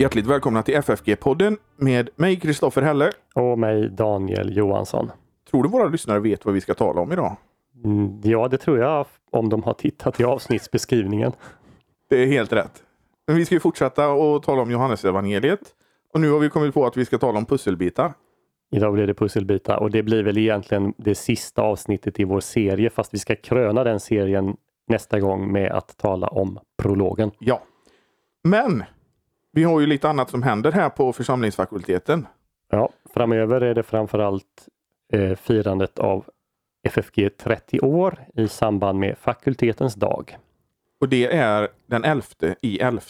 Hjärtligt välkomna till FFG-podden med mig Kristoffer Helle. Och mig Daniel Johansson. Tror du våra lyssnare vet vad vi ska tala om idag? Mm, ja, det tror jag om de har tittat i avsnittsbeskrivningen. Det är helt rätt. Men vi ska ju fortsätta och tala om Johannesevangeliet. Och nu har vi kommit på att vi ska tala om pusselbitar. Idag blir det pusselbitar och det blir väl egentligen det sista avsnittet i vår serie fast vi ska kröna den serien nästa gång med att tala om prologen. Ja. Men vi har ju lite annat som händer här på församlingsfakulteten. Ja, framöver är det framförallt eh, firandet av FFG 30 år i samband med fakultetens dag. Och det är den 11 i 11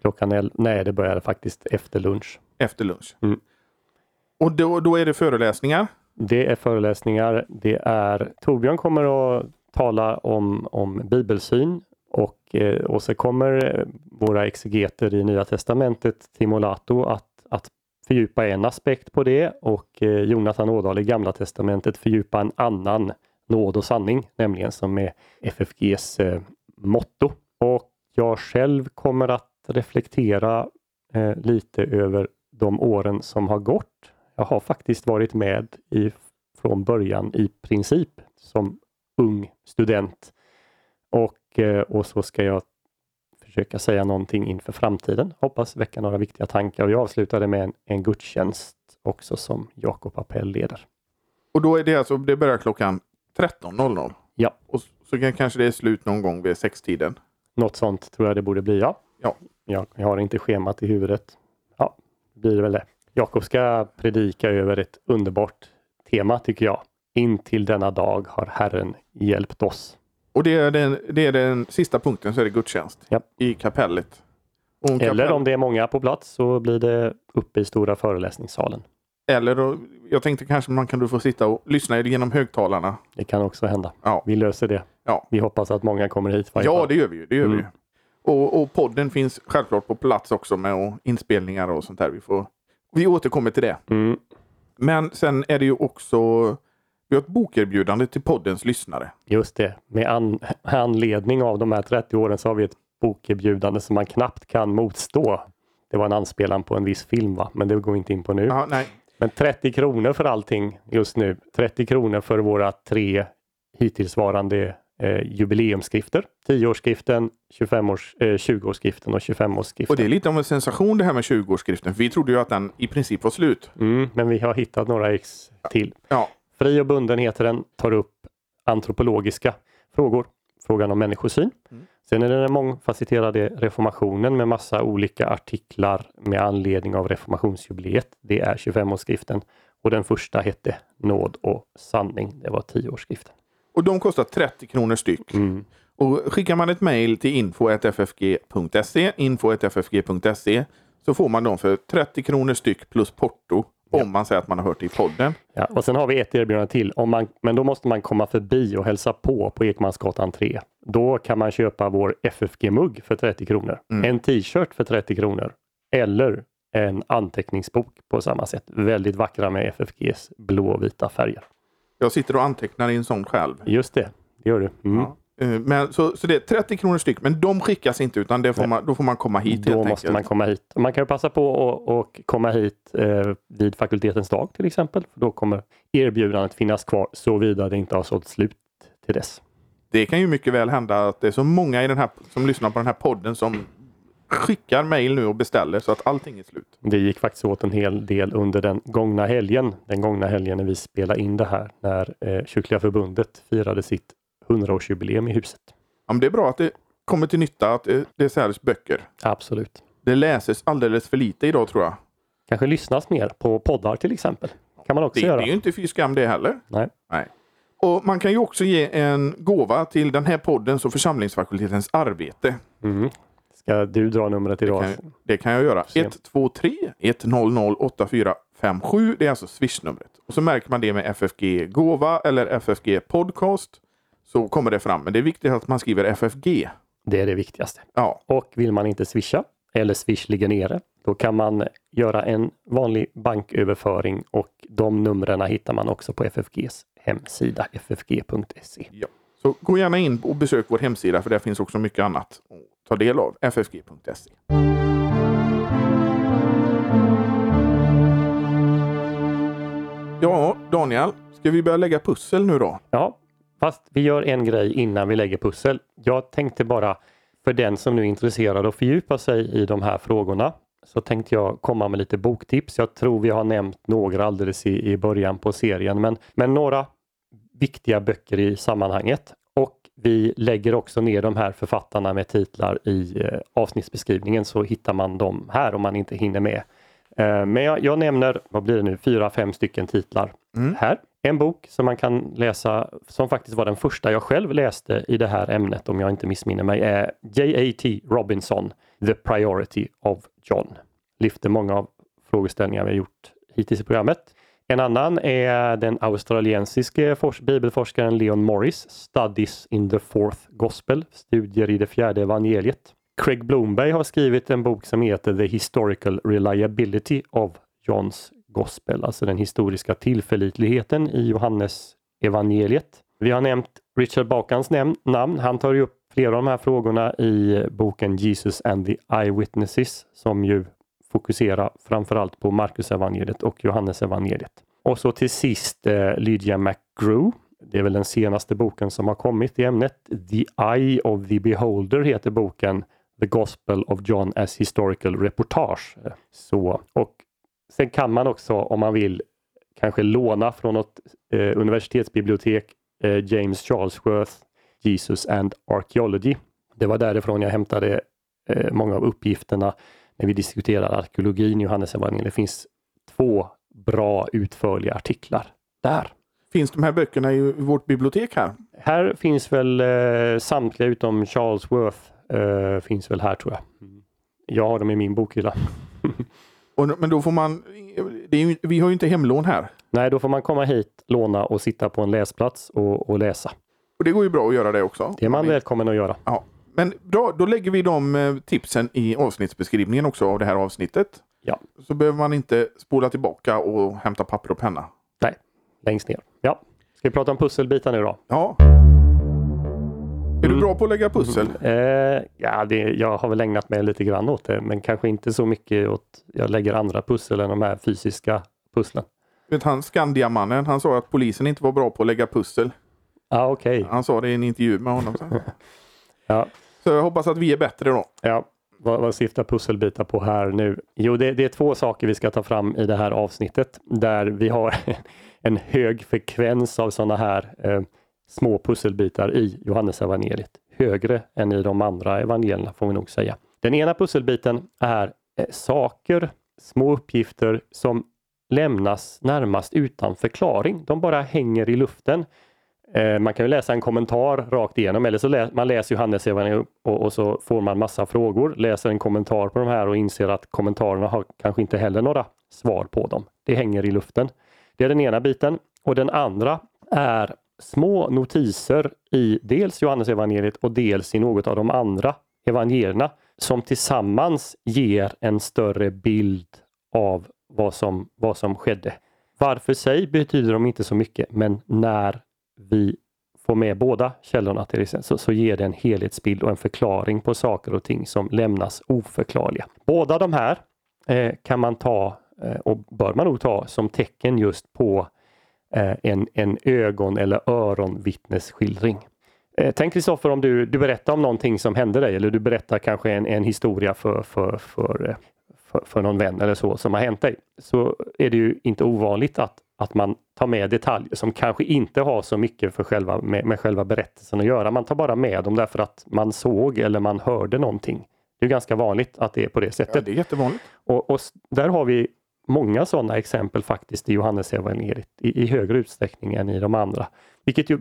Klockan el- nej, det börjar faktiskt efter lunch. efter lunch. Mm. Och då, då är det föreläsningar. Det är föreläsningar. Det är Torbjörn kommer att tala om, om bibelsyn Eh, och, så kommer eh, våra exegeter i Nya Testamentet, Timo Lato, att, att fördjupa en aspekt på det och eh, Jonathan Ådahl i Gamla Testamentet fördjupa en annan nåd och sanning, nämligen som är FFGs motto. Och jag själv kommer att reflektera lite över de åren som har gått. Jag har faktiskt varit med i, från början i princip som ung student. Och, och så ska jag försöka säga någonting inför framtiden. Hoppas väcka några viktiga tankar. Och jag avslutade med en, en gudstjänst också som Jakob Appell leder. Och då är det alltså, det börjar klockan 13.00. Ja. Och så kan, kanske det är slut någon gång vid sextiden. Något sånt tror jag det borde bli, ja. Ja. Jag, jag har inte schemat i huvudet. Ja, det blir väl det. Jakob ska predika över ett underbart tema tycker jag. Intill denna dag har Herren hjälpt oss. Och det är den, det är den sista punkten så är det gudstjänst Ja. i kapellet. Om Eller kapell- om det är många på plats så blir det uppe i stora föreläsningssalen. eller då, jag tänkte kanske man kan du få sitta och lyssna genom högtalarna. Det kan också hända. Ja. Vi löser det. Ja. Vi hoppas att många kommer hit. varje Ja, fall. det gör vi ju. Det gör vi Mm. ju. Och, och podden finns självklart på plats också med inspelningar och sånt där. Vi, får, vi återkommer till det. Mm. Men sen är det ju också vi har ett bokerbjudande till poddens lyssnare. Just det. Med an anledning av de här 30 åren så har vi ett bokerbjudande som man knappt kan motstå. Det var en anspelan på en viss film va? Men det går vi inte in på nu. Ja, nej. Men 30 kronor för allting just nu. 30 kronor för våra tre hittillsvarande eh, jubileumsskrifter. 10-årsskriften, 25-års, eh, 20-årsskriften och 25-årsskriften. Och det är lite av en sensation det här med 20-årsskriften. För vi trodde ju att den i princip var slut. Mm, men vi har hittat några ex till. Ja, Fri och bunden heter den, tar upp antropologiska frågor, frågan om människosyn. Mm. Sen är det den mångfacetterade reformationen med massa olika artiklar med anledning av reformationsjubileet. Det är 25-årsskriften och den första hette Nåd och sanning. Det var 10-årsskriften. och de kostar 30 kronor styck. Mm. Och skickar man ett mejl till info.ffg.se info.ffg.se så får man dem för 30 kronor styck plus porto om man säger att man har hört det i podden. Ja, och sen har vi ett erbjudande till, om man, men då måste man komma förbi och hälsa på på Ekmansgatan 3. Då kan man köpa vår FFG-mugg för 30 kronor, Mm. en t-shirt för 30 kronor eller en anteckningsbok på samma sätt. Väldigt vackra med FFGs blå och vita färger. Jag sitter och antecknar i en sån själv. Just det, det gör du. Mm. Ja. Eh, Men, så, så det är 30 kronor styck, men de skickas inte utan det får man, då får man komma hit Då helt måste enkelt. man komma hit. Man kan ju passa på och, och komma hit eh, vid fakultetens dag till exempel. För då kommer erbjudandet finnas kvar såvida det inte har sålt slut till dess. Det kan ju mycket väl hända att det är så många i den här, som lyssnar på den här podden som skickar mejl nu och beställer så att allting är slut. Det gick faktiskt åt en hel del under den gångna helgen. Den gångna helgen när vi spelade in det här när eh, Kyrkliga förbundet firade sitt 100-årsjubileum i huset. Ja, men det är bra att det kommer till nytta att det, det säljs böcker. Absolut. Det läses alldeles för lite idag tror jag. Kanske lyssnas mer på poddar till exempel. kan man också Det, göra. det är ju inte fy skam det heller. Nej. Nej. Och man kan ju också ge en gåva till den här poddens och församlingsfakultetens arbete. Mm. Ska du dra numret idag? Kan, det kan jag göra. Se. 123 100 8457. Det är alltså swishnumret. Och så märker man det med FFG gåva eller FFG podcast så kommer det fram. Men det är viktigt att man skriver FFG. Det är det viktigaste. Ja. Och vill man inte swisha eller Swish ligger nere, då kan man göra en vanlig banköverföring och de numren hittar man också på FFGs hemsida ffg.se. Ja. Så gå gärna in och besök vår hemsida för där finns också mycket annat att ta del av. ffg.se. Ja, Daniel, ska vi börja lägga pussel nu då? Ja, fast vi gör en grej innan vi lägger pussel. Jag tänkte bara för den som nu är intresserad att fördjupa sig i de här frågorna så tänkte jag komma med lite boktips. Jag tror vi har nämnt några alldeles i, i början på serien, men, men några viktiga böcker i sammanhanget. Och vi lägger också ner de här författarna med titlar i eh, avsnittsbeskrivningen så hittar man dem här om man inte hinner med. Eh, men jag, jag, nämner, vad blir det nu, fyra, fem stycken titlar mm. här. En bok som man kan läsa som faktiskt var den första jag själv läste i det här ämnet om jag inte missminner mig är J.A.T. Robinson, The Priority of John. Lyfter många av frågeställningar vi har gjort hittills i programmet. En annan är den australiensiske bibelforskaren Leon Morris, Studies in the Fourth Gospel, studier i det fjärde evangeliet. Craig Bloomberg har skrivit en bok som heter The Historical Reliability of Johns Gospel, alltså den historiska tillförlitligheten i Johannes evangeliet. Vi har nämnt Richard Bakans namn. Han tar ju upp flera av de här frågorna i boken Jesus and the Eyewitnesses som ju fokuserar framförallt på Marcus evangeliet och Johannes evangeliet. Och så till sist eh, Lydia McGrew. Det är väl den senaste boken som har kommit i ämnet. The Eye of the Beholder heter boken. The Gospel of John as Historical Reportage. Så, och sen kan man också om man vill kanske låna från något eh, universitetsbibliotek eh, James Charlesworth Jesus and Archaeology. Det var därifrån jag hämtade eh, många av uppgifterna när vi diskuterar arkeologin i Johannesevangeliet. Det finns två bra utförliga artiklar där. Finns de här böckerna i vårt bibliotek här? Här finns väl eh, samtliga utom Charles Worth eh, finns väl här tror jag. Jag har dem i min bokhylla. Och, men då får man, ju, vi har ju inte hemlån här. Nej, då får man komma hit, låna och sitta på en läsplats och, och läsa. Och det går ju bra att göra det också. Det är man välkommen att göra. Ja. Men bra, då lägger vi de eh, tipsen i avsnittsbeskrivningen också av det här avsnittet. Ja. Så behöver man inte spola tillbaka och hämta papper och penna. Nej, längst ner. Ja. Ska vi prata om pusselbitar nu då? Ja. Är mm. du bra på att lägga pussel? Mm. Eh, ja, det, jag har väl ägnat mig lite grann åt det, men kanske inte så mycket åt, jag lägger andra pussel än de här fysiska pusslen. Vet han Skandiamannen, han sa att polisen inte var bra på att lägga pussel. Ah. Okay. Han sa det i en intervju med honom. ja. Så jag hoppas att vi är bättre då. Ja, vad, vad syftar pusselbitar på här nu? Jo, det, det, är två saker vi ska ta fram i det här avsnittet där vi har en hög frekvens av sådana här eh, små pusselbitar i Johannesevangeliet. Högre än i de andra evangelierna får vi nog säga. Den ena pusselbiten är eh, saker, små uppgifter som lämnas närmast utan förklaring. De bara hänger i luften. Eh, man kan ju läsa en kommentar rakt igenom eller så lä man läser Johannes och, och så får man massa frågor, läser en kommentar på de här och inser att kommentarerna har kanske inte heller några svar på dem. Det hänger i luften. Det är den ena biten och den andra är små notiser i dels Johannes evangeliet och dels i något av de andra evangelierna som tillsammans ger en större bild av vad som, vad som skedde. Var för sig betyder de inte så mycket men när vi får med båda källorna till exempel, så, så ger det en helhetsbild och en förklaring på saker och ting som lämnas oförklarliga. Båda de här eh, kan man ta eh, och bör man nog ta som tecken just på eh, en, en ögon eller öronvittnesskildring. Eh, tänk Kristoffer om du, du berättar om någonting som hände dig eller du berättar kanske en, en historia för, för, för, eh, för, för någon vän eller så som har hänt dig. Så är det ju inte ovanligt att att man tar med detaljer som kanske inte har så mycket för själva, med, med själva berättelsen att göra. Man tar bara med dem därför att man såg eller man hörde någonting. Det är ganska vanligt att det är på det sättet. Ja, det är jättevanligt. Och, och där har vi många sådana exempel faktiskt i Johannes evangeliet i, i högre utsträckning än i de andra. Vilket ju,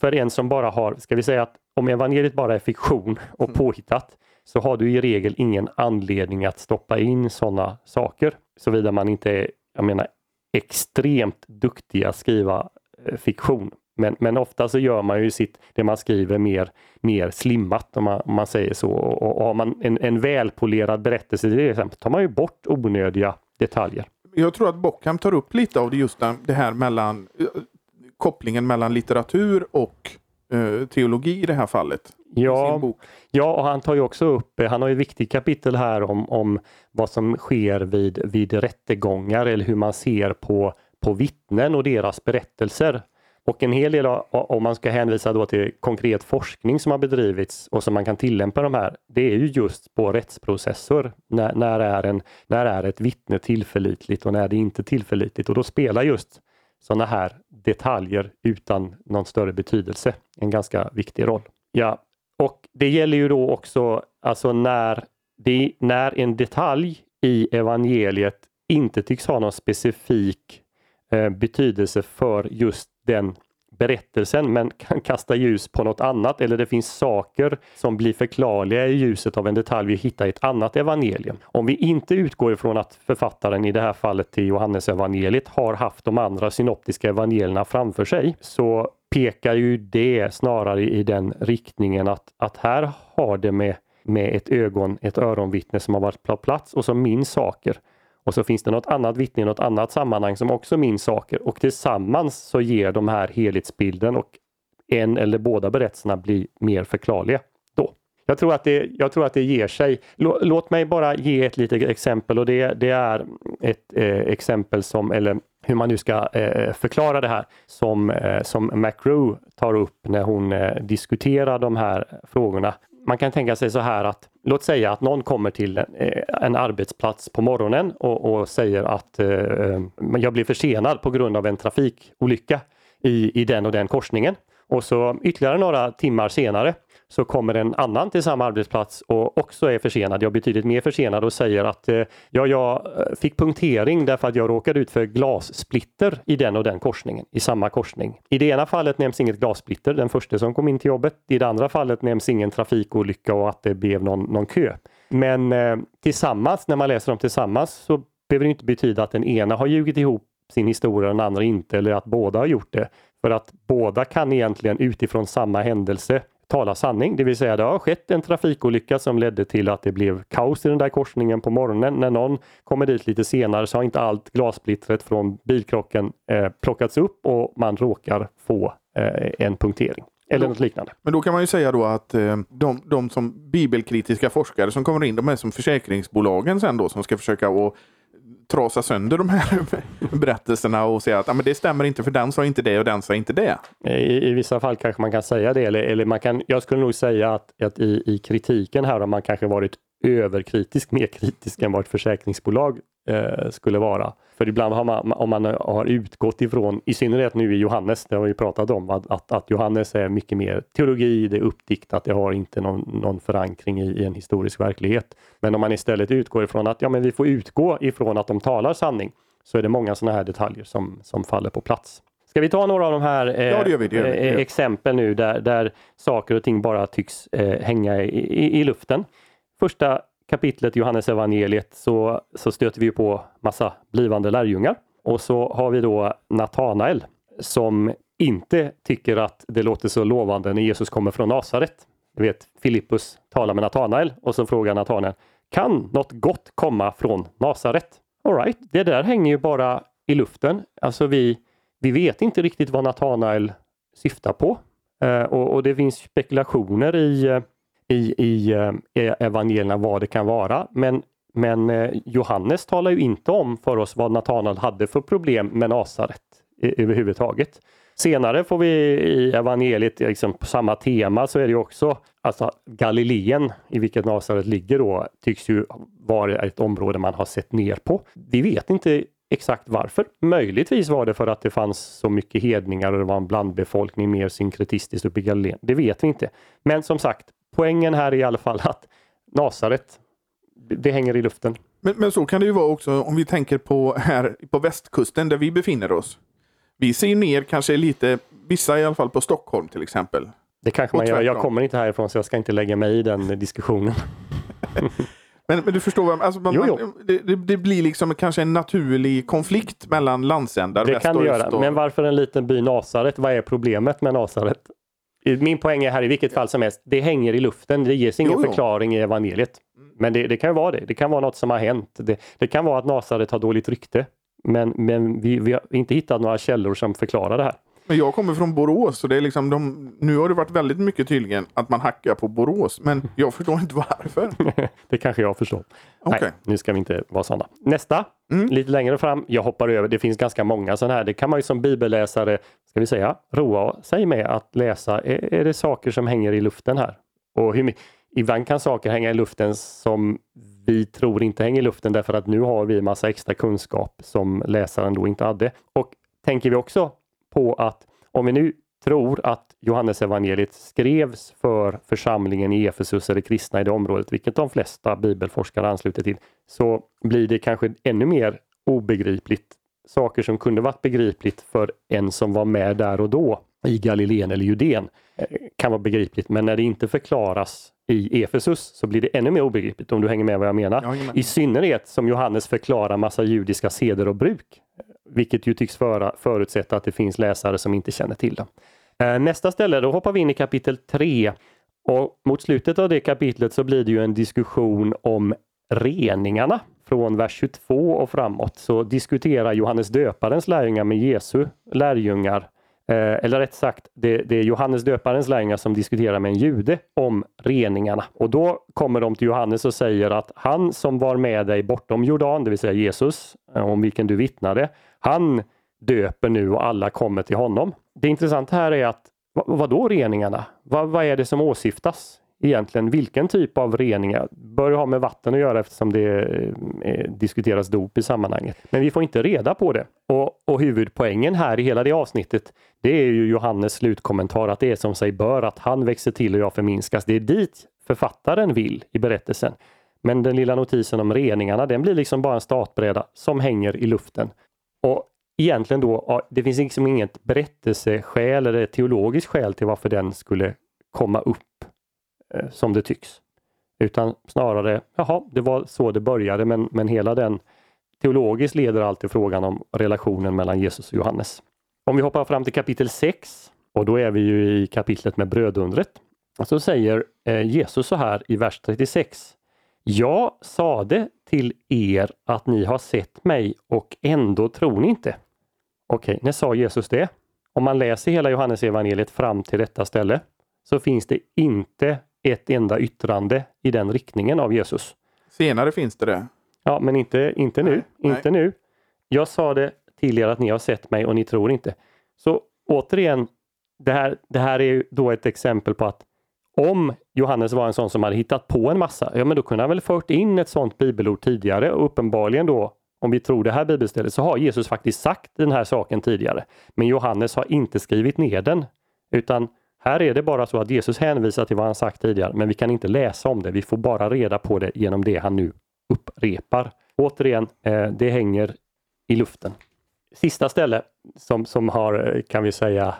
för en som bara har, ska vi säga att om evangeliet bara är fiktion och mm. påhittat så har du i regel ingen anledning att stoppa in sådana saker. Såvida man inte är, jag menar, extremt duktiga att skriva eh, fiktion. Men, men ofta så gör man ju sitt, det man skriver mer, mer slimmat om man, om man säger så. Och, och har man en, en välpolerad berättelse till exempel tar man ju bort onödiga detaljer. Jag tror att Bockham tar upp lite av det just det här mellan eh, kopplingen mellan litteratur och eh, teologi i det här fallet. Ja, ja, och han tar ju också upp, han har ju ett viktigt kapitel här om, om vad som sker vid, vid rättegångar eller hur man ser på på vittnen och deras berättelser. Och en hel del, om man ska hänvisa då till konkret forskning som har bedrivits och som man kan tillämpa de här, det är ju just på rättsprocesser. När, när, är, en, när är ett vittne tillförlitligt och när är det inte tillförlitligt? Och då spelar just sådana här detaljer utan någon större betydelse en ganska viktig roll. Ja, och det gäller ju då också alltså när, det, när en detalj i evangeliet inte tycks ha någon specifik eh, betydelse för just den berättelsen men kan kasta ljus på något annat eller det finns saker som blir förklarliga i ljuset av en detalj vi hittar i ett annat evangelium. Om vi inte utgår ifrån att författaren i det här fallet till Johannes evangeliet har haft de andra synoptiska evangelierna framför sig så pekar ju det snarare i den riktningen att, att här har det med, med ett ögon, ett öronvittne som har varit på plats och som minns saker. Och så finns det något annat vittne i något annat sammanhang som också minns saker och tillsammans så ger de här helhetsbilden och en eller båda berättelserna blir mer förklarliga. Då. Jag, tror att det, jag tror att det ger sig. Låt mig bara ge ett litet exempel och det, det är ett eh, exempel som, eller hur man nu ska eh, förklara det här som, eh, som McRue tar upp när hon eh, diskuterar de här frågorna. Man kan tänka sig så här att låt säga att någon kommer till en, en arbetsplats på morgonen och, och säger att eh, eh, jag blir försenad på grund av en trafikolycka i, i den och den korsningen. Och så ytterligare några timmar senare så kommer en annan till samma arbetsplats och också är försenad, jag är betydligt mer försenad och säger att eh, ja, jag eh, fick punktering därför att jag råkade ut för glassplitter i den och den korsningen, i samma korsning. I det ena fallet nämns inget glassplitter, den första som kom in till jobbet. I det andra fallet nämns ingen trafikolycka och att det blev någon, någon kö. Men eh, tillsammans, när man läser dem tillsammans, så behöver det inte betyda att den ena har ljugit ihop sin historia och den andra inte, eller att båda har gjort det. För att båda kan egentligen utifrån samma händelse tala sanning, det vill säga det har skett en trafikolycka som ledde till att det blev kaos i den där korsningen på morgonen. När någon kommer dit lite senare så har inte allt glassplittret från bilkrocken eh, plockats upp och man råkar få eh, en punktering. Eller något liknande. Men då kan man ju säga då att eh, de, de som bibelkritiska forskare som kommer in, de är som försäkringsbolagen sen då som ska försöka att trasa sönder de här berättelserna och säga att ah, men det stämmer inte för den sa inte det och den sa inte det. I, i vissa fall kanske man kan säga det eller, eller man kan, jag skulle nog säga att, att i, i kritiken här har man kanske varit överkritisk, mer kritisk än vad ett försäkringsbolag eh, skulle vara. För ibland har man, om man har utgått ifrån, i synnerhet nu i Johannes, det har vi pratat om, att, att, att Johannes är mycket mer teologi, det är uppdiktat, det har inte någon, någon förankring i, i, en historisk verklighet. Men om man istället utgår ifrån att ja, men vi får utgå ifrån att de talar sanning, så är det många sådana här detaljer som, som faller på plats. Ska vi ta några av de här eh, ja, det vi, det vi. Eh, exempel nu där, där saker och ting bara tycks eh, hänga i, i, i luften? Första kapitlet i Johannes evangeliet så, så stöter vi på massa blivande lärjungar. Och så har vi då Natanael som inte tycker att det låter så lovande när Jesus kommer från Nasaret. Du vet, Filippus talar med Natanael och så frågar Natanael Kan något gott komma från Nasaret? Alright, det där hänger ju bara i luften. Alltså vi, vi vet inte riktigt vad Natanael syftar på. Eh, och, och, det finns spekulationer i eh, i, i eh, e- evangelierna vad det kan vara. Men, men eh, Johannes talar ju inte om för oss vad Natanael hade för problem med Nasaret överhuvudtaget. Senare får vi i evangeliet, liksom på samma tema, så är det också alltså Galileen, i vilket Nasaret ligger då, tycks ju vara ett område man har sett ner på. Vi vet inte exakt varför. Möjligtvis var det för att det fanns så mycket hedningar och det var en blandbefolkning mer synkretistiskt uppe i Galileen. Det vet vi inte. Men som sagt, poängen här är i alla fall att Nasaret, det hänger i luften. Men, men så kan det ju vara också om vi tänker på här på västkusten där vi befinner oss. Vi ser ner kanske lite, vissa i alla fall på Stockholm till exempel. Det kanske man gör. Jag kommer inte härifrån så jag ska inte lägga mig i den diskussionen. men, men, du förstår, vad, alltså, man, jo, jo. Det, det, blir liksom kanske en naturlig konflikt mellan landsändar. Det kan det göra, och... men varför en liten by Nasaret? Vad är problemet med Nasaret? Min poäng är här i vilket fall som helst, det hänger i luften. Det ges ingen jo, jo. förklaring i evangeliet. Men det, det kan vara det. Det kan vara något som har hänt. Det, det kan vara att Nasaret har dåligt rykte. Men, men vi, vi har inte hittat några källor som förklarar det här. Men jag kommer från Borås så det är liksom de, nu har det varit väldigt mycket tydligen att man hackar på Borås. Men jag förstår inte varför. det kanske jag förstår. Okay. Nej, nu ska vi inte vara sådana. Nästa, Mm. lite längre fram. Jag hoppar över. Det finns ganska många sådana här. Det kan man ju som bibelläsare, ska vi säga, roa sig med att läsa. Är, är det saker som hänger i luften här? Och hur, ibland kan saker hänga i luften som vi tror inte hänger i luften därför att nu har vi massa extra kunskap som läsaren då inte hade. Och tänker vi också på att om vi nu tror att Johannes evangeliet skrevs för församlingen i Efesus eller kristna i det området, vilket de flesta bibelforskare ansluter till, så blir det kanske ännu mer obegripligt. Saker som kunde varit begripligt för en som var med där och då i Galileen eller Judeen eh, kan vara begripligt, men när det inte förklaras i Efesus så blir det ännu mer obegripligt om du hänger med vad jag menar. Jag hänger med. I synnerhet som Johannes förklarar massa judiska seder och bruk, vilket ju tycks föra, förutsätta att det finns läsare som inte känner till dem. Eh, Nästa ställe, då hoppar vi in i kapitel 3 och mot slutet av det kapitlet så blir det ju en diskussion om reningarna. Från vers 22 och framåt så diskuterar Johannes döparens lärjungar med Jesu lärjungar Eh, eller rätt sagt, det, det är Johannes döparens lärjungar som diskuterar med en jude om reningarna. Och då kommer de till Johannes och säger att han som var med dig bortom Jordan, det vill säga Jesus, eh, om vilken du vittnade, han döper nu och alla kommer till honom. Det intressanta här är att vad, vad då reningarna? Vad, vad är det som åsyftas? Egentligen vilken typ av reningar? Bör ha med vatten att göra eftersom det eh, eh, diskuteras dop i sammanhanget. Men vi får inte reda på det. Och, och huvudpoängen här i hela det avsnittet det är ju Johannes slutkommentar att det är som sig bör att han växer till och jag förminskas. Det är dit författaren vill i berättelsen. Men den lilla notisen om reningarna den blir liksom bara en startbräda som hänger i luften. Och egentligen då, det finns liksom inget berättelseskäl eller teologiskt skäl till varför den skulle komma upp Eh, som det tycks. Utan snarare, jaha, det var så det började men, men hela den teologiskt leder alltid frågan om relationen mellan Jesus och Johannes. Om vi hoppar fram till kapitel 6 och då är vi ju i kapitlet med brödundret. Så säger eh, Jesus så här i vers 36. Jag sade till er att ni har sett mig och ändå tror ni inte. Okej, när sa Jesus det? Om man läser hela Johannes evangeliet fram till detta ställe så finns det inte ett enda yttrande i den riktningen av Jesus. Senare finns det det. Ja, men inte, inte nu. Nej, inte nu. Jag sa det er att ni har sett mig och ni tror inte. Så återigen, det här, det här är ju då ett exempel på att om Johannes var en sån som hade hittat på en massa, ja men då kunde han väl fört in ett sånt bibelord tidigare och uppenbarligen då, om vi tror det här bibelstället, så har Jesus faktiskt sagt den här saken tidigare. Men Johannes har inte skrivit ner den, utan här är det bara så att Jesus hänvisar till vad han sagt tidigare, men vi kan inte läsa om det. Vi får bara reda på det genom det han nu upprepar. Återigen, eh, det hänger i luften. Sista ställe som, som har, eh, kan vi säga,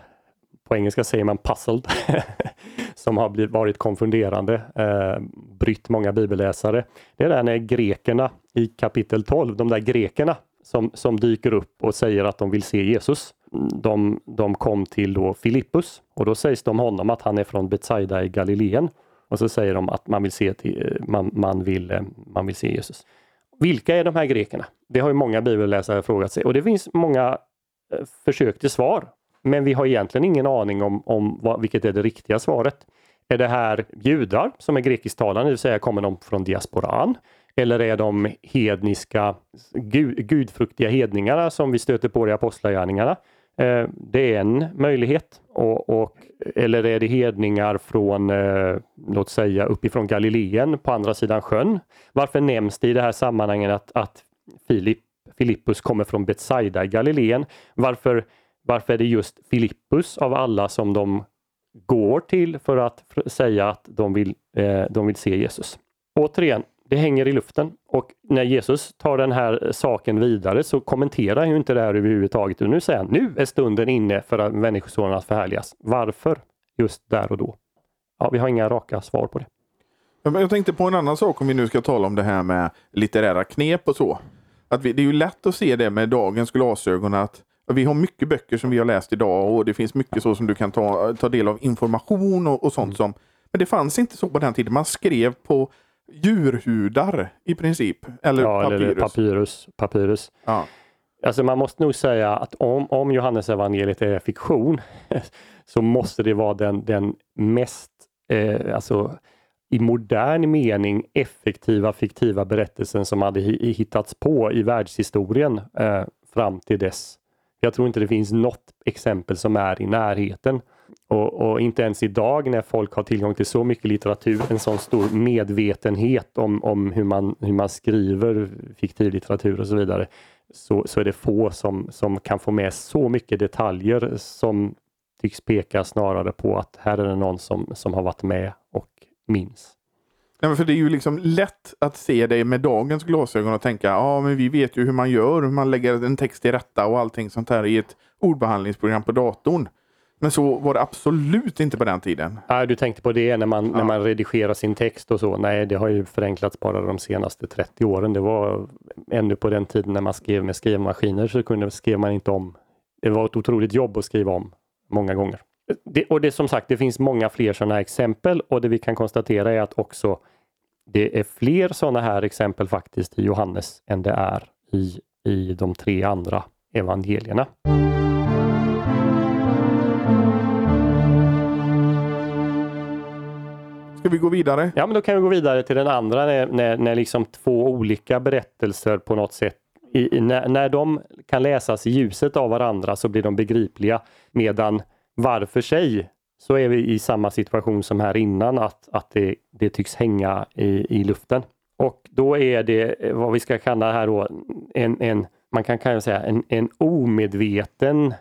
på engelska säger man puzzled, som har blivit, varit konfunderande, eh, brytt många bibelläsare. Det är där när grekerna i kapitel 12, de där grekerna som, som dyker upp och säger att de vill se Jesus. De, de kom till då Filippus och då sägs det om honom att han är från Betsaida i Galileen. Och så säger de att man vill se, till, eh, man, man, vill, eh, man vill se Jesus. Vilka är de här grekerna? Det har ju många bibelläsare frågat sig och det finns många eh, försök till svar. Men vi har egentligen ingen aning om, om vad, vilket är det riktiga svaret. Är det här judar som är grekisktalande, det vill säga kommer de från diasporan? Eller är de hedniska, gud, gudfruktiga hedningarna som vi stöter på i apostlagärningarna? Eh, det är en möjlighet. Och, och, eller är det hedningar från, eh, låt säga uppifrån Galileen på andra sidan sjön? Varför nämns det i det här sammanhanget att, att Filip, Filippus kommer från Betsaida i Galileen? Varför, varför är det just Filippus av alla som de går till för att säga att de vill, eh, de vill se Jesus? Återigen, det hänger i luften och när Jesus tar den här saken vidare så kommenterar han ju inte det här överhuvudtaget. Och nu säger han, nu är stunden inne för att människosonen att förhärligas. Varför just där och då? Ja, vi har inga raka svar på det. Jag tänkte på en annan sak om vi nu ska tala om det här med litterära knep och så. Att vi, det är ju lätt att se det med dagens glasögon att vi har mycket böcker som vi har läst idag och det finns mycket så som du kan ta, ta del av information och, och sånt Mm. som Men det fanns inte så på den tiden. Man skrev på djurhudar i princip. Eller ja, papyrus. eller papyrus. papyrus. Ja. Alltså man måste nog säga att om, om Johannes evangeliet är fiktion så måste det vara den, den mest, eh, alltså i modern mening effektiva fiktiva berättelsen som hade hittats på i världshistorien eh, fram till dess. Jag tror inte det finns något exempel som är i närheten. Och, och, inte ens idag när folk har tillgång till så mycket litteratur, en sån stor medvetenhet om, om hur, man, hur man skriver fiktiv litteratur och så vidare, så, så är det få som, som kan få med så mycket detaljer som tycks peka snarare på att här är det någon som, som har varit med och minns. Ja, för det är ju liksom lätt att se det med dagens glasögon och tänka ja men vi vet ju hur man gör, hur man lägger en text till rätta och allting sånt här i ett ordbehandlingsprogram på datorn. Men så var det absolut inte på den tiden. Ja, du tänkte på det när man, ja. när man redigerar sin text och så. Nej, det har ju förenklats bara de senaste 30 åren. Det var ännu på den tiden när man skrev med skrivmaskiner så kunde, skrev man inte om. Det var ett otroligt jobb att skriva om många gånger. Det, och det som sagt, det finns många fler sådana exempel och det vi kan konstatera är att också det är fler sådana här exempel faktiskt i Johannes än det är i, i de tre andra evangelierna. Ska vi gå vidare? Ja, men då kan vi gå vidare till den andra när, när, när liksom två olika berättelser på något sätt i, när, när de kan läsas i ljuset av varandra så blir de begripliga medan var för sig så är vi i samma situation som här innan att, att det, det tycks hänga i, i luften. Och då är det eh, vad vi ska kalla här då en, en man kan kan säga en, en omedveten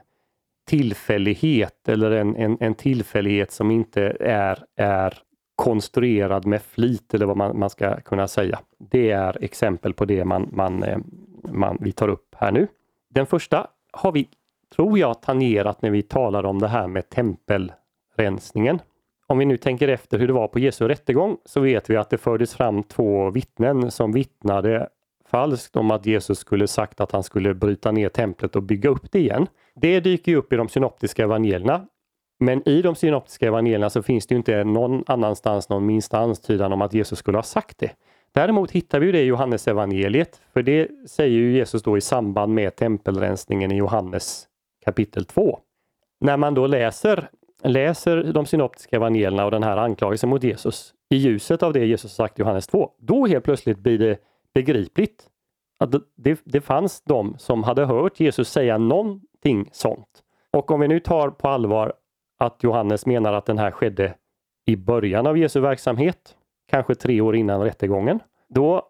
tillfällighet eller en, en, en tillfällighet som inte är, är konstruerad med flit eller vad man, man ska kunna säga. Det är exempel på det man, man, eh, man, vi tar upp här nu. Den första har vi, tror jag, tangerat när vi talar om det här med tempelrensningen. Om vi nu tänker efter hur det var på Jesu rättegång så vet vi att det fördes fram två vittnen som vittnade falskt om att Jesus skulle sagt att han skulle bryta ner templet och bygga upp det igen. Det dyker upp i de synoptiska evangelierna men i de synoptiska evangelierna så finns det inte någon annanstans någon minsta antydan om att Jesus skulle ha sagt det. Däremot hittar vi det i Johannes evangeliet, för det säger ju Jesus då i samband med tempelrensningen i Johannes kapitel 2. När man då läser, läser de synoptiska evangelierna och den här anklagelsen mot Jesus i ljuset av det Jesus sagt i Johannes 2, då helt plötsligt blir det begripligt att det, det fanns de som hade hört Jesus säga någonting sånt. Och om vi nu tar på allvar att Johannes menar att den här skedde i början av Jesu verksamhet, kanske tre år innan rättegången. Då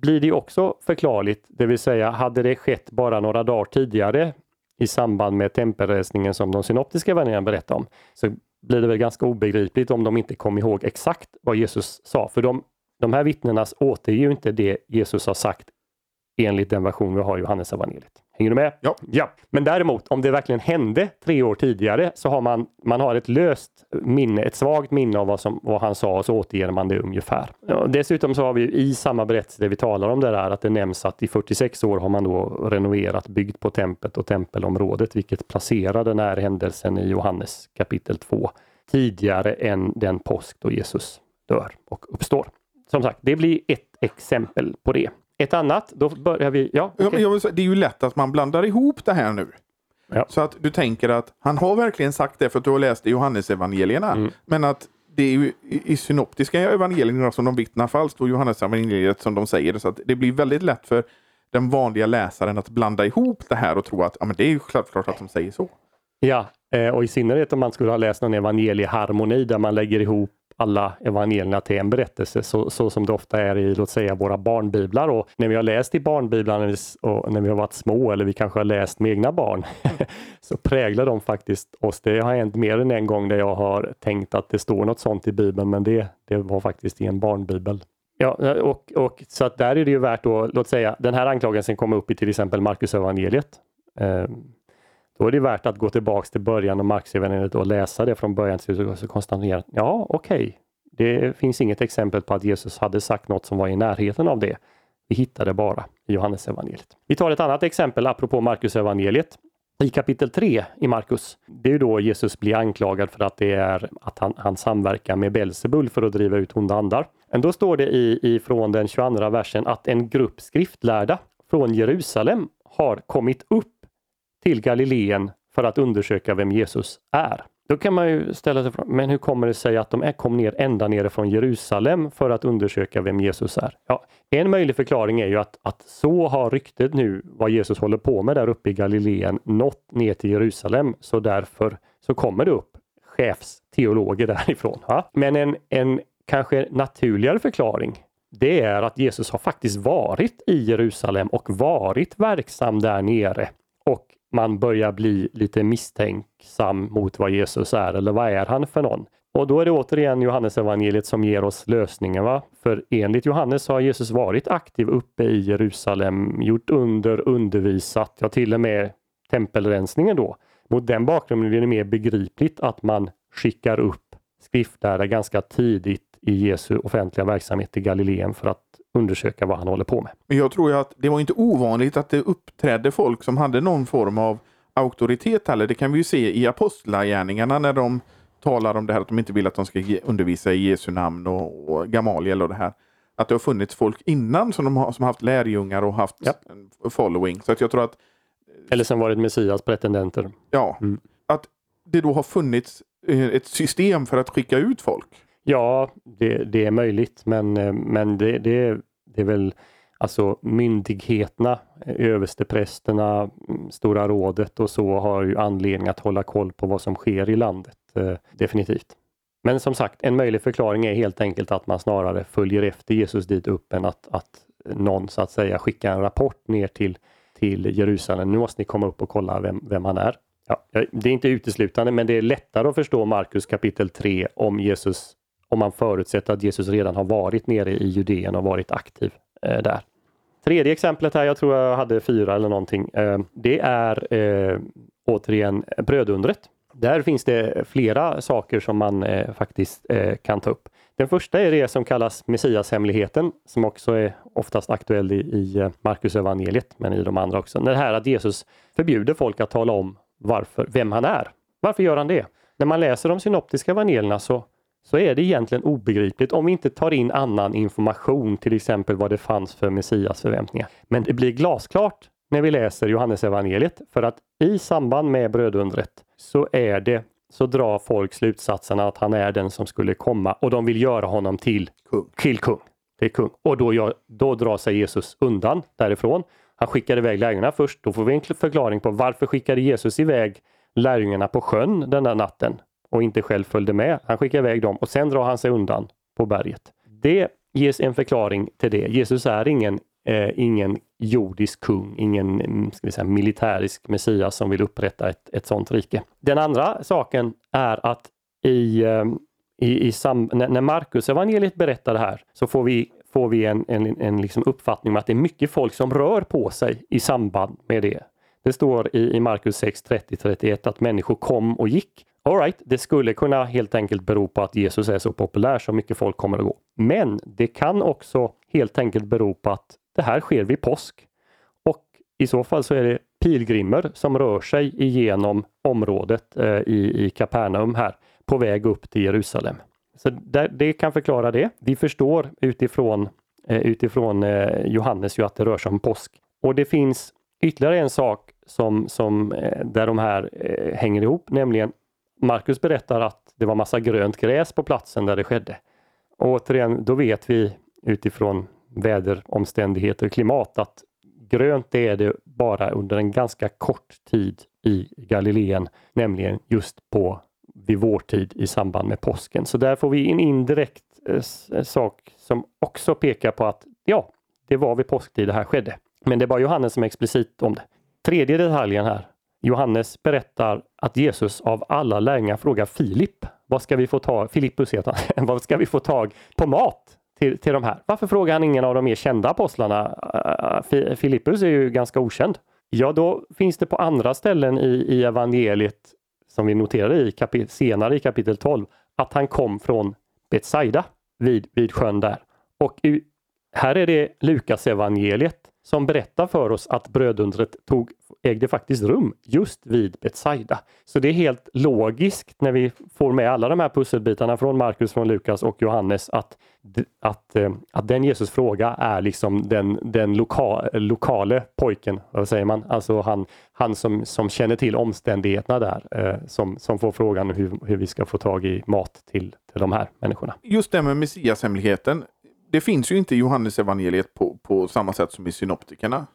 blir det också förklarligt, det vill säga hade det skett bara några dagar tidigare i samband med tempelresningen som de synoptiska evangelierna berättar om, så blir det väl ganska obegripligt om de inte kom ihåg exakt vad Jesus sa. För de, de här vittnena återger ju inte det Jesus har sagt enligt den version vi har i Johannes evangeliet. Hänger du med? Ja. ja. Men däremot om det verkligen hände tre år tidigare så har man, man har ett löst minne, ett svagt minne av vad, som, vad han sa och så återger man det ungefär. Ja, dessutom så har vi i samma berättelse det vi talar om det där att det nämns att i 46 år har man då renoverat, byggt på templet och tempelområdet vilket placerar den här händelsen i Johannes kapitel 2 tidigare än den påsk då Jesus dör och uppstår. Som sagt, det blir ett exempel på det. Ett annat, då börjar vi... Ja, okay. ja säga, det är ju lätt att man blandar ihop det här nu. Ja. Så att du tänker att han har verkligen sagt det för att du har läst i Johannesevangelierna. Mm. Men att det är ju i synoptiska evangelierna som de vittnar falskt och Johannesevangeliet som de säger. Så att det blir väldigt lätt för den vanliga läsaren att blanda ihop det här och tro att ja, men det är ju självklart att de säger så. Ja, eh, och i synnerhet om man skulle ha läst någon evangelieharmoni där man lägger ihop alla evangelierna till en berättelse så, så som det ofta är i låt säga våra barnbiblar och när vi har läst i barnbiblarna och när vi har varit små eller vi kanske har läst med egna barn så präglar de faktiskt oss. Det har hänt mer än en gång där jag har tänkt att det står något sånt i bibeln men det, det var faktiskt i en barnbibel. Ja, och, och så att där är det ju värt att, låt säga, den här anklagelsen kom upp i till exempel Markus evangeliet. Eh, då är det värt att gå tillbaks till början av Marxevangeliet och läsa det från början till slut och konstatera ja, okej, okay. det finns inget exempel på att Jesus hade sagt något som var i närheten av det. Vi hittar det bara i Johannesevangeliet. Vi tar ett annat exempel apropå Markus evangeliet. I kapitel 3 i Markus, det är då Jesus blir anklagad för att det är att han, han samverkar med Belsebul för att driva ut onda andar. Men då står det i, ifrån den 22 versen att en grupp skriftlärda från Jerusalem har kommit upp till Galileen för att undersöka vem Jesus är. Då kan man ju ställa sig frågan, men hur kommer det sig att de kom ner ända nere från Jerusalem för att undersöka vem Jesus är? Ja, en möjlig förklaring är ju att, att så har ryktet nu vad Jesus håller på med där uppe i Galileen nått ner till Jerusalem, så därför så kommer det upp chefsteologer därifrån. Ja? Men en, en kanske naturligare förklaring det är att Jesus har faktiskt varit i Jerusalem och varit verksam där nere. Man börjar bli lite misstänksam mot vad Jesus är eller vad är han för någon? Och då är det återigen Johannes evangeliet som ger oss lösningen. Va? För enligt Johannes har Jesus varit aktiv uppe i Jerusalem, gjort under, undervisat, ja till och med tempelrensningen då. Mot den bakgrunden blir det mer begripligt att man skickar upp skriftlärare ganska tidigt i Jesu offentliga verksamhet i Galileen för att undersöka vad han håller på med. Men jag tror ju att det var inte ovanligt att det uppträdde folk som hade någon form av auktoritet heller. Det kan vi ju se i apostlagärningarna när de talar om det här att de inte vill att de ska undervisa i Jesu namn och, och Gamaliel och det här. Att det har funnits folk innan som, de har, som haft lärjungar och haft ja. en following. Så att jag tror att Eller som varit Messias pretendenter. Ja, mm. att det då har funnits eh, ett system för att skicka ut folk. Ja, det, det är möjligt, men, eh, men det, det, det är väl alltså myndigheterna, översteprästerna, mm, Stora rådet och så har ju anledning att hålla koll på vad som sker i landet. Eh, definitivt. Men som sagt, en möjlig förklaring är helt enkelt att man snarare följer efter Jesus dit upp än att, att någon så att säga skickar en rapport ner till, till Jerusalem. Nu måste ni komma upp och kolla vem, vem han är. Ja, det är inte uteslutande, men det är lättare att förstå Markus kapitel 3 om Jesus om man förutsätter att Jesus redan har varit nere i Judeen och varit aktiv eh, där. Tredje exemplet här, jag tror jag hade fyra eller någonting. Eh, det är eh, återigen brödundret. Där finns det flera saker som man eh, faktiskt eh, kan ta upp. Den första är det som kallas Messiashemligheten som också är oftast aktuell i, i eh, Markus evangeliet men i de andra också. Det här att Jesus förbjuder folk att tala om varför, vem han är. Varför gör han det? När man läser de synoptiska evangelierna så så är det egentligen obegripligt om vi inte tar in annan information, till exempel vad det fanns för Messias förväntningar. Men det blir glasklart när vi läser Johannes evangeliet för att i samband med brödundret så är det så drar folk slutsatsen att han är den som skulle komma och de vill göra honom till kung. Till kung. Är kung. Och då, gör, då drar sig Jesus undan därifrån. Han skickar iväg lärjungarna först. Då får vi en förklaring på varför skickade Jesus iväg lärjungarna på sjön den där natten och inte själv följde med. Han skickar iväg dem och sen drar han sig undan på berget. Det ges en förklaring till det. Jesus är ingen, eh, ingen jordisk kung, ingen mm, ska vi säga, militärisk Messias som vill upprätta ett, ett sådant rike. Den andra saken är att i, eh, i, i sam, när Markus evangeliet berättar det här så får vi, får vi en, en, en liksom uppfattning om att det är mycket folk som rör på sig i samband med det. Det står i, i Markus 6, 30-31 att människor kom och gick Alright, det skulle kunna helt enkelt bero på att Jesus är så populär så mycket folk kommer att gå. Men det kan också helt enkelt bero på att det här sker vid påsk. Och i så fall så är det pilgrimer som rör sig igenom området eh, i, i Kapernaum här på väg upp till Jerusalem. Så där, det kan förklara det. Vi förstår utifrån, eh, utifrån eh, Johannes ju att det rör sig om påsk. Och det finns ytterligare en sak som, som, eh, där de här eh, hänger ihop, nämligen Marcus berättar att det var massa grönt gräs på platsen där det skedde. Och återigen, då vet vi utifrån väderomständigheter och klimat att grönt är det bara under en ganska kort tid i Galileen, nämligen just på vid vårtid i samband med påsken. Så där får vi en indirekt eh, eh, sak som också pekar på att ja, det var vid påsktid det här skedde. Men det var Johannes som är explicit om det. Tredje detaljen här Johannes berättar att Jesus av alla lärjungar frågar Filip, vad ska vi få tag, Filippus heter han, vad ska vi få tag på mat till, till de här? Varför frågar han ingen av de mer kända apostlarna? Äh, Filippus är ju ganska okänd. Ja, då finns det på andra ställen i, i evangeliet som vi noterade i kapit, senare i kapitel 12 att han kom från Betsaida vid, vid sjön där. Och i, här är det Lukas evangeliet som berättar för oss att brödundret tog, ägde faktiskt rum just vid Betsaida. Så det är helt logiskt när vi får med alla de här pusselbitarna från Markus, från Lukas och Johannes att, att, eh, att den Jesus fråga är liksom den, den loka, lokale pojken, vad säger man? Alltså han, han som, som känner till omständigheterna där, eh, som, som får frågan hur, hur vi ska få tag i mat till, till de här människorna. Just det med Messiashemligheten. Det finns ju inte i Johannes evangeliet på, på samma sätt som i synoptikerna.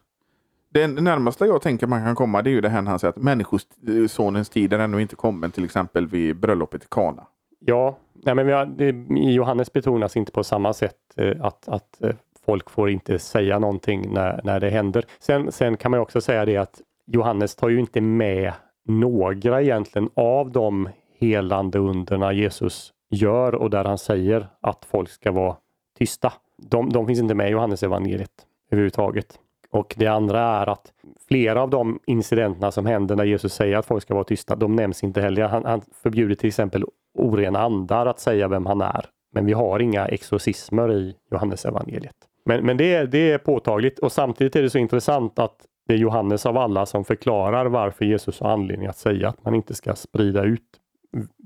Det närmaste jag tänker man kan komma det är ju det här när han säger att människosonens eh, tid är ännu inte kommen till exempel vid bröllopet i Kana. Ja, nej men har, det, i Johannes betonas inte på samma sätt eh, att, att eh, folk får inte säga någonting när, när det händer. Sen, sen kan man också säga det att Johannes tar ju inte med några egentligen av de helande underna Jesus gör och där han säger att folk ska vara tysta. De, de finns inte med i Johannes evangeliet överhuvudtaget. Och det andra är att flera av de incidenterna som händer när Jesus säger att folk ska vara tysta, de nämns inte heller. Han, han förbjuder till exempel orena andar att säga vem han är. Men vi har inga exorcismer i Johannes evangeliet. Men, men det, det är påtagligt och samtidigt är det så intressant att det är Johannes av alla som förklarar varför Jesus har anledning att säga att man inte ska sprida ut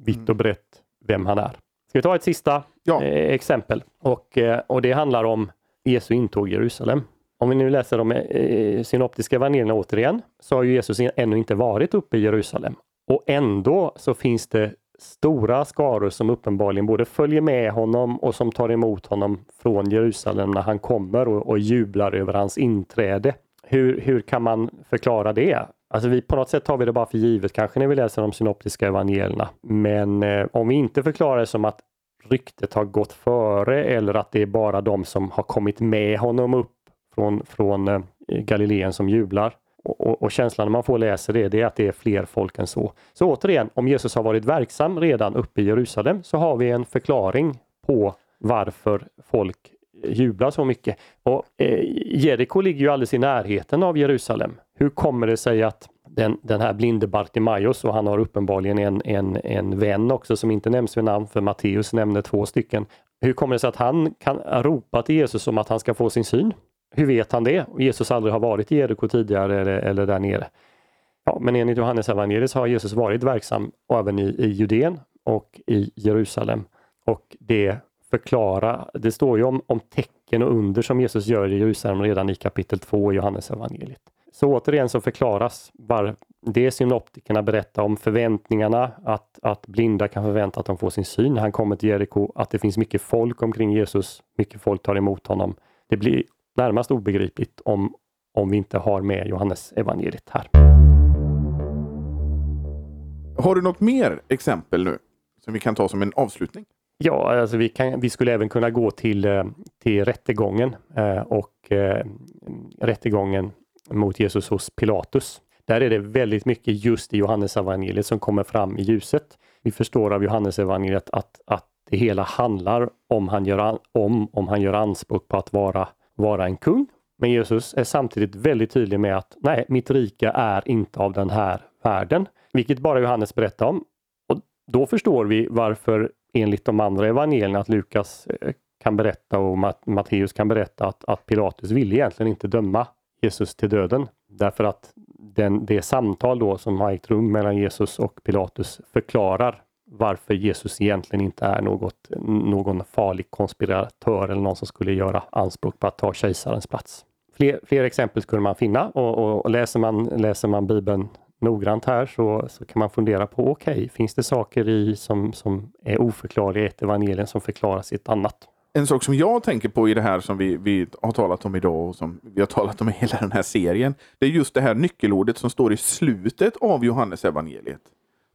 vitt och brett vem han är. Ska vi ta ett sista ja. eh, exempel? Och, eh, och det handlar om Jesu intåg i Jerusalem. Om vi nu läser de eh, synoptiska evangelierna återigen, så har Jesus ännu inte varit uppe i Jerusalem. Och ändå så finns det stora skaror som uppenbarligen både följer med honom och som tar emot honom från Jerusalem när han kommer och, och jublar över hans inträde. Hur, hur kan man förklara det? Alltså vi, på något sätt tar vi det bara för givet kanske när vi läser de synoptiska evangelierna. Men eh, om vi inte förklarar det som att ryktet har gått före eller att det är bara de som har kommit med honom upp från, från eh, Galileen som jublar. Och, och, och, känslan man får läsa det, det är att det är fler folk än så. Så återigen, om Jesus har varit verksam redan uppe i Jerusalem så har vi en förklaring på varför folk eh, jublar så mycket. Och eh, Jeriko ligger ju alldeles i närheten av Jerusalem. Hur kommer det sig att den, den här blinde Bartimaeus och han har uppenbarligen en, en, en vän också som inte nämns vid namn för Matteus nämner två stycken. Hur kommer det sig att han kan ropa till Jesus om att han ska få sin syn? Hur vet han det? Jesus aldrig har varit i Jeriko tidigare eller, eller där nere. Ja, men enligt Johannes evangeliet har Jesus varit verksam även i, i Judeen och i Jerusalem. Och det förklara, det står ju om, om tecken och under som Jesus gör i Jerusalem redan i kapitel 2 i Johannes evangeliet. Så återigen så förklaras var det synoptikerna berättar om förväntningarna, att, att blinda kan förvänta att de får sin syn han kommer till Jeriko, att det finns mycket folk omkring Jesus, mycket folk tar emot honom. Det blir närmast obegripligt om, om vi inte har med Johannes evangeliet här. Har du något mer exempel nu som vi kan ta som en avslutning? Ja, alltså vi, kan, vi skulle även kunna gå till, eh, till rättegången eh, och eh, rättegången mot Jesus hos Pilatus. Där är det väldigt mycket just i Johannesevangeliet som kommer fram i ljuset. Vi förstår av Johannesevangeliet att, att det hela handlar om han gör, om, om han gör anspråk på att vara, vara en kung. Men Jesus är samtidigt väldigt tydlig med att nej, mitt rike är inte av den här världen. Vilket bara Johannes berättar om. Och Då förstår vi varför enligt de andra evangelierna att Lukas eh, kan berätta och Matteus kan berätta att, att Pilatus ville egentligen inte döma Jesus till döden. Därför att den, det samtal då som har ägt rum mellan Jesus och Pilatus förklarar varför Jesus egentligen inte är något, någon farlig konspiratör eller någon som skulle göra anspråk på att ta kejsarens plats. Fler, fler exempel skulle man finna och, och, och, läser, man, läser man Bibeln noggrant här så, så kan man fundera på, okej, okay, finns det saker i som, som är oförklarliga i ett evangelium som förklaras i ett annat? En sak som jag tänker på i det här som vi, vi har talat om idag och som vi har talat om i hela den här serien. Det är just det här nyckelordet som står i slutet av Johannes evangeliet.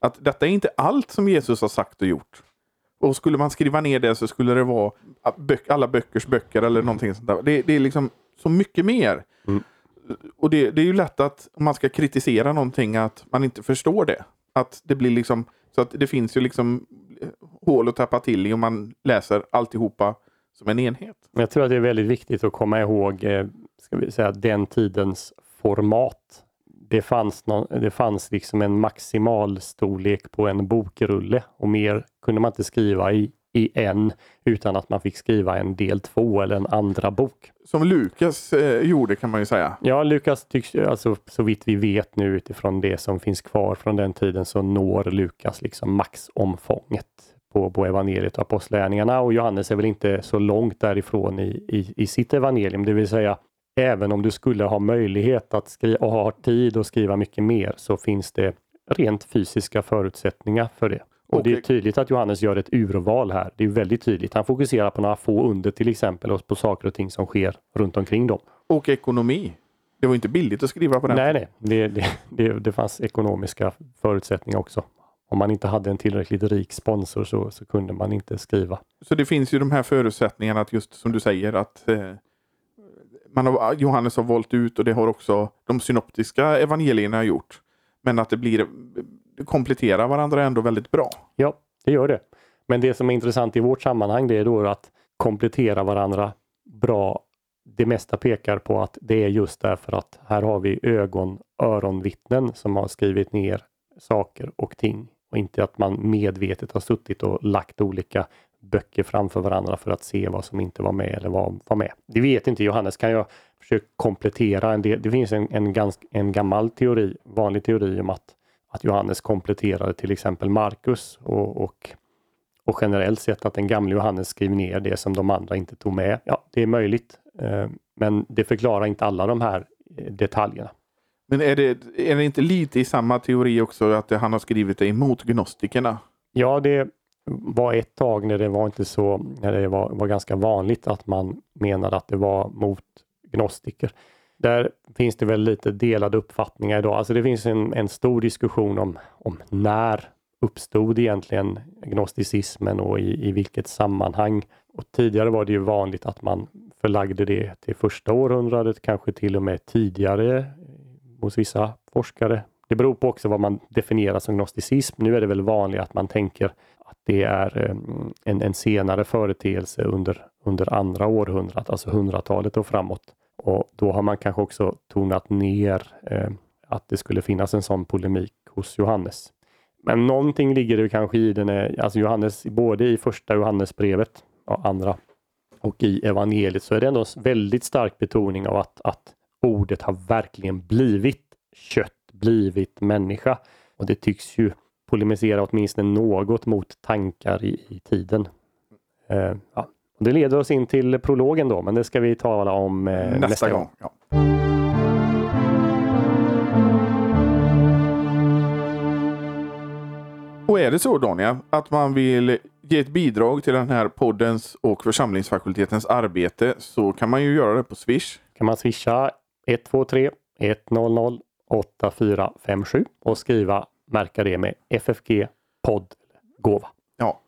Att detta är inte allt som Jesus har sagt och gjort. Och skulle man skriva ner det så skulle det vara alla böckers böcker eller någonting sånt där. Det, det är liksom så mycket mer. Mm och det, det, är ju lätt att om man ska kritisera någonting att man inte förstår det. Att det blir liksom så att det finns ju liksom hål att tappa till i om man läser alltihopa som en enhet. Jag tror att det är väldigt viktigt att komma ihåg eh, ska vi säga, den tidens format. Det fanns, någon, det fanns liksom en maximal storlek på en bokrulle och mer kunde man inte skriva i, i en utan att man fick skriva en del två eller en andra bok. Som Lukas eh, gjorde kan man ju säga. Ja, Lukas tycks, alltså så vitt vi vet nu utifrån det som finns kvar från den tiden så når Lukas liksom maxomfånget på, på evangeliet och apostlagärningarna och Johannes är väl inte så långt därifrån i, i, i sitt evangelium, det vill säga även om du skulle ha möjlighet att skriva och ha tid att skriva mycket mer så finns det rent fysiska förutsättningar för det. Och det är tydligt att Johannes gör ett urval här. Det är väldigt tydligt. Han fokuserar på några få under till exempel och på saker och ting som sker runt omkring dem. Och ekonomi. Det var inte billigt att skriva på den Nej, nej, det, det, det, det fanns ekonomiska förutsättningar också. Om man inte hade en tillräckligt rik sponsor så, så kunde man inte skriva. Så det finns ju de här förutsättningarna att just som du säger att eh, man har, Johannes har valt ut och det har också de synoptiska evangelierna gjort. Men att det blir kompletterar varandra ändå väldigt bra. Ja, det gör det. Men det som är intressant i vårt sammanhang det är då att komplettera varandra bra. Det mesta pekar på att det är just därför att här har vi ögon, öronvittnen som har skrivit ner saker och ting och inte att man medvetet har suttit och lagt olika böcker framför varandra för att se vad som inte var med eller vad var med. Det vet inte Johannes. Kan jag försöka komplettera en del? Det finns en, en, ganska, en gammal teori, vanlig teori om att, att Johannes kompletterade till exempel Markus och, och, och generellt sett att den gamle Johannes skrev ner det som de andra inte tog med. Ja, det är möjligt, eh, men det förklarar inte alla de här eh, detaljerna. Men är det, är det inte lite i samma teori också att han har skrivit det emot gnostikerna? Ja, det var ett tag när det var inte så, när det var, var ganska vanligt att man menade att det var mot gnostiker. Där finns det väl lite delade uppfattningar idag. Alltså det finns en, en stor diskussion om, om när uppstod egentligen gnosticismen och i, i vilket sammanhang. Och tidigare var det ju vanligt att man förlagde det till första århundradet, kanske till och med tidigare hos vissa forskare. Det beror på också vad man definierar som gnosticism. Nu är det väl vanligt att man tänker att det är eh, en, en senare företeelse under, under andra århundradet, alltså hundratalet och framåt. Och då har man kanske också tonat ner eh, att det skulle finnas en sån polemik hos Johannes. Men någonting ligger det kanske i den, eh, alltså Johannes, både i första Johannesbrevet och andra och i evangeliet så är det ändå en väldigt stark betoning av att, att ordet har verkligen blivit kött, blivit människa. Och det tycks ju polemisera åtminstone något mot tankar i, i tiden. Eh, ja det leder oss in till prologen då, men det ska vi tala om eh, nästa, nästa gång. Ja. Och är det så Daniel, att man vill ge ett bidrag till den här poddens och församlingsfakultetens arbete så kan man ju göra det på Swish. kan man swisha 123 100 8457 och skriva, märka det med FFG podd gåva. Ja.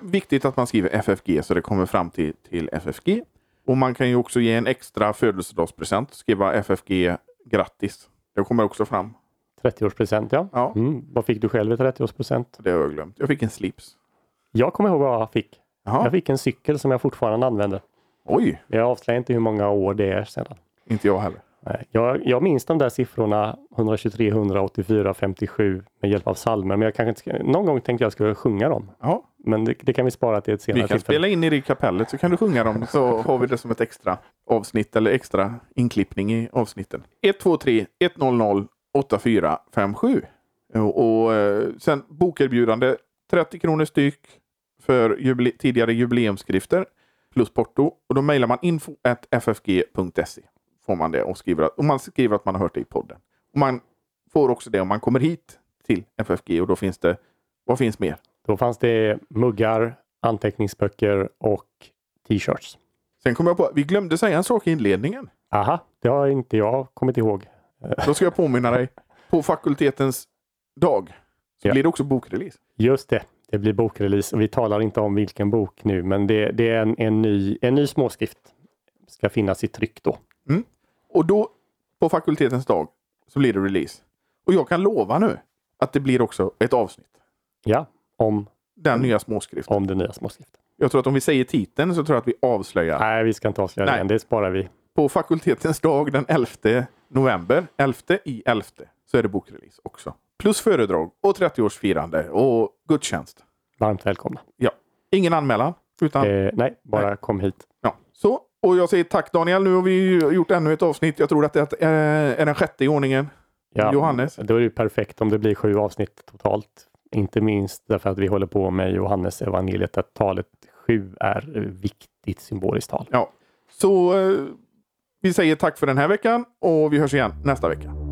Viktigt att man skriver FFG så det kommer fram till, till FFG. Och man kan ju också ge en extra födelsedagspresent. Skriva FFG grattis. Det kommer också fram. 30-årspresent ja. Ja. Mm. Vad fick du själv i 30-årspresent? Det har jag glömt. Jag fick en slips. Jag kommer ihåg vad jag fick. Jaha. Jag fick en cykel som jag fortfarande använder. Oj, Jag avslöjar inte hur många år det är sedan. inte jag heller. Jag, jag minns de där siffrorna 123, 184, 57 med hjälp av salmer. Men jag kanske inte ska, någon gång tänkte jag skulle sjunga dem. Ja, Men det, det kan vi spara till ett senare vi kan tillfälle. spela in i det kapellet så kan du sjunga dem så har vi det som ett extra avsnitt eller extra inklippning i avsnitten. 123 100 8457. Och, och eh, sen bokerbjudande 30 kronor styck för jubile tidigare jubileumsskrifter plus porto. Och då mejlar man info ffg.se. Får man det och skriver, att- och man skriver att man har hört det i podden. Och man får också det om man kommer hit till FFG och då finns det, vad finns mer? Då fanns det muggar, anteckningsböcker och t-shirts. Sen kom jag på, vi glömde säga en sak i inledningen. Aha, det har inte jag kommit ihåg. Då ska jag påminna dig. På fakultetens dag så Ja. blir det också bokrelease. Just det, det blir bokrelease och vi talar inte om vilken bok nu, men det, det är en, en, ny, en ny småskrift. Ska finnas i tryck då. Och då på fakultetens dag så blir det release. Och jag kan lova nu att det blir också ett avsnitt. Ja, om, Den nya småskriften. om den nya småskriften. Jag tror att om vi säger titeln så tror jag att vi avslöjar. Nej, vi ska inte avslöja Nej. den. Det sparar vi. På fakultetens dag den 11 november, 11 i 11, så är det bokrelease också. Plus föredrag och 30-årsfirande och gudstjänst. Varmt välkomna. Ja. Ingen anmälan? Utan, Eh, nej, bara Nej. kom hit. ja. Så, och jag säger tack Daniel. Nu har vi gjort ännu ett avsnitt. Jag tror att det är, är den sjätte i ordningen. Ja, Johannes. Då är det perfekt om det blir sju avsnitt totalt. Inte minst därför att vi håller på med Johannes evangeliet att talet sju är viktigt symboliskt tal. Ja. Så eh, vi säger tack för den här veckan och vi hörs igen nästa vecka.